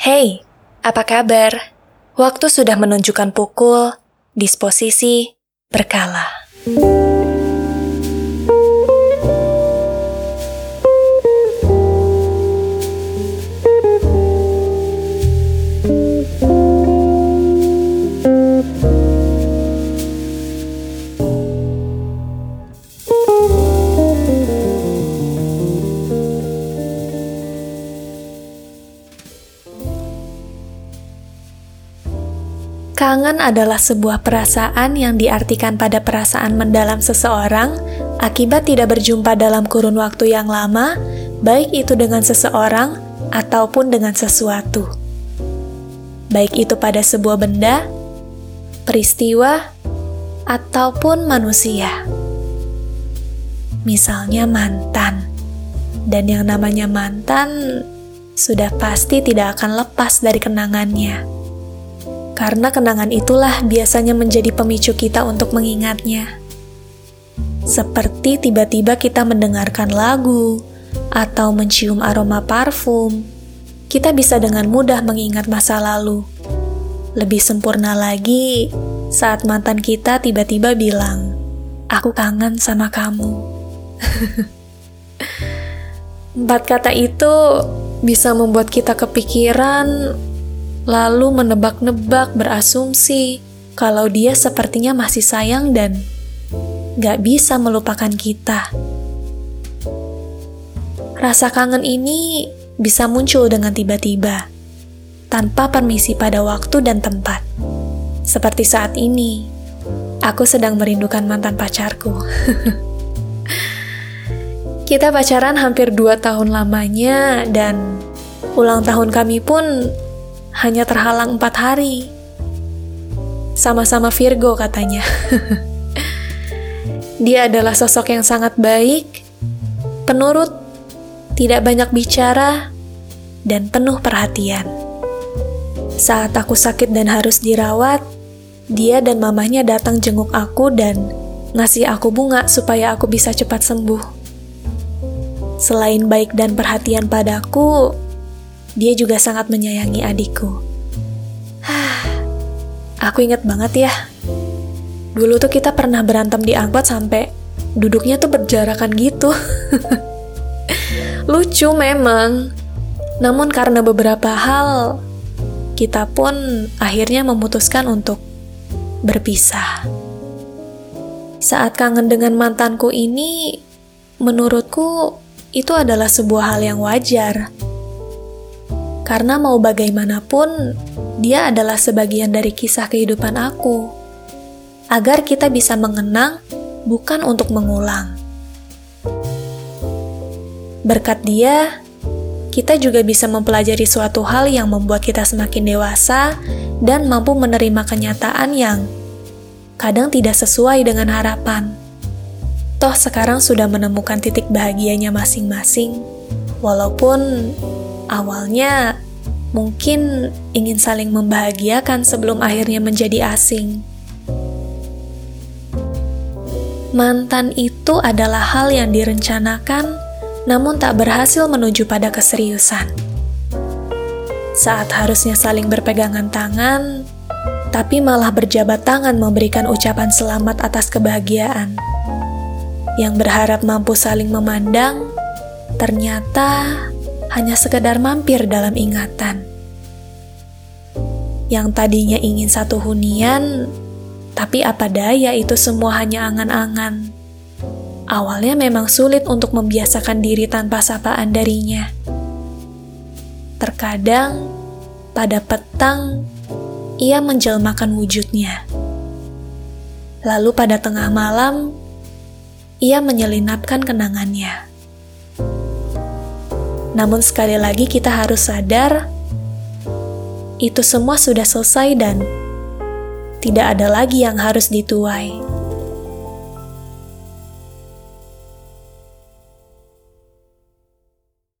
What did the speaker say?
Hey, apa kabar? Waktu sudah menunjukkan pukul, disposisi, berkala. Kangen adalah sebuah perasaan yang diartikan pada perasaan mendalam seseorang akibat tidak berjumpa dalam kurun waktu yang lama, baik itu dengan seseorang ataupun dengan sesuatu. Baik itu pada sebuah benda, peristiwa, ataupun manusia. Misalnya mantan. Dan yang namanya mantan sudah pasti tidak akan lepas dari kenangannya karena kenangan itulah biasanya menjadi pemicu kita untuk mengingatnya. Seperti tiba-tiba kita mendengarkan lagu atau mencium aroma parfum, kita bisa dengan mudah mengingat masa lalu. Lebih sempurna lagi saat mantan kita tiba-tiba bilang, "Aku kangen sama kamu." Empat kata itu bisa membuat kita kepikiran lalu menebak-nebak berasumsi kalau dia sepertinya masih sayang dan gak bisa melupakan kita. Rasa kangen ini bisa muncul dengan tiba-tiba, tanpa permisi pada waktu dan tempat. Seperti saat ini, aku sedang merindukan mantan pacarku. Kita pacaran hampir dua tahun lamanya dan ulang tahun kami pun hanya terhalang empat hari. Sama-sama Virgo katanya. Dia adalah sosok yang sangat baik, penurut, tidak banyak bicara, dan penuh perhatian. Saat aku sakit dan harus dirawat, dia dan mamanya datang jenguk aku dan ngasih aku bunga supaya aku bisa cepat sembuh. Selain baik dan perhatian padaku, dia juga sangat menyayangi adikku. Aku inget banget ya. Dulu tuh kita pernah berantem di angkot sampai duduknya tuh berjarakan gitu. Lucu memang. Namun karena beberapa hal, kita pun akhirnya memutuskan untuk berpisah. Saat kangen dengan mantanku ini, menurutku itu adalah sebuah hal yang wajar karena mau bagaimanapun, dia adalah sebagian dari kisah kehidupan aku. Agar kita bisa mengenang, bukan untuk mengulang. Berkat dia, kita juga bisa mempelajari suatu hal yang membuat kita semakin dewasa dan mampu menerima kenyataan yang kadang tidak sesuai dengan harapan. Toh sekarang sudah menemukan titik bahagianya masing-masing, walaupun Awalnya mungkin ingin saling membahagiakan sebelum akhirnya menjadi asing. Mantan itu adalah hal yang direncanakan, namun tak berhasil menuju pada keseriusan. Saat harusnya saling berpegangan tangan, tapi malah berjabat tangan memberikan ucapan selamat atas kebahagiaan. Yang berharap mampu saling memandang, ternyata hanya sekedar mampir dalam ingatan. Yang tadinya ingin satu hunian, tapi apa daya itu semua hanya angan-angan. Awalnya memang sulit untuk membiasakan diri tanpa sapaan darinya. Terkadang, pada petang, ia menjelmakan wujudnya. Lalu pada tengah malam, ia menyelinapkan kenangannya. Namun sekali lagi kita harus sadar itu semua sudah selesai dan tidak ada lagi yang harus dituai.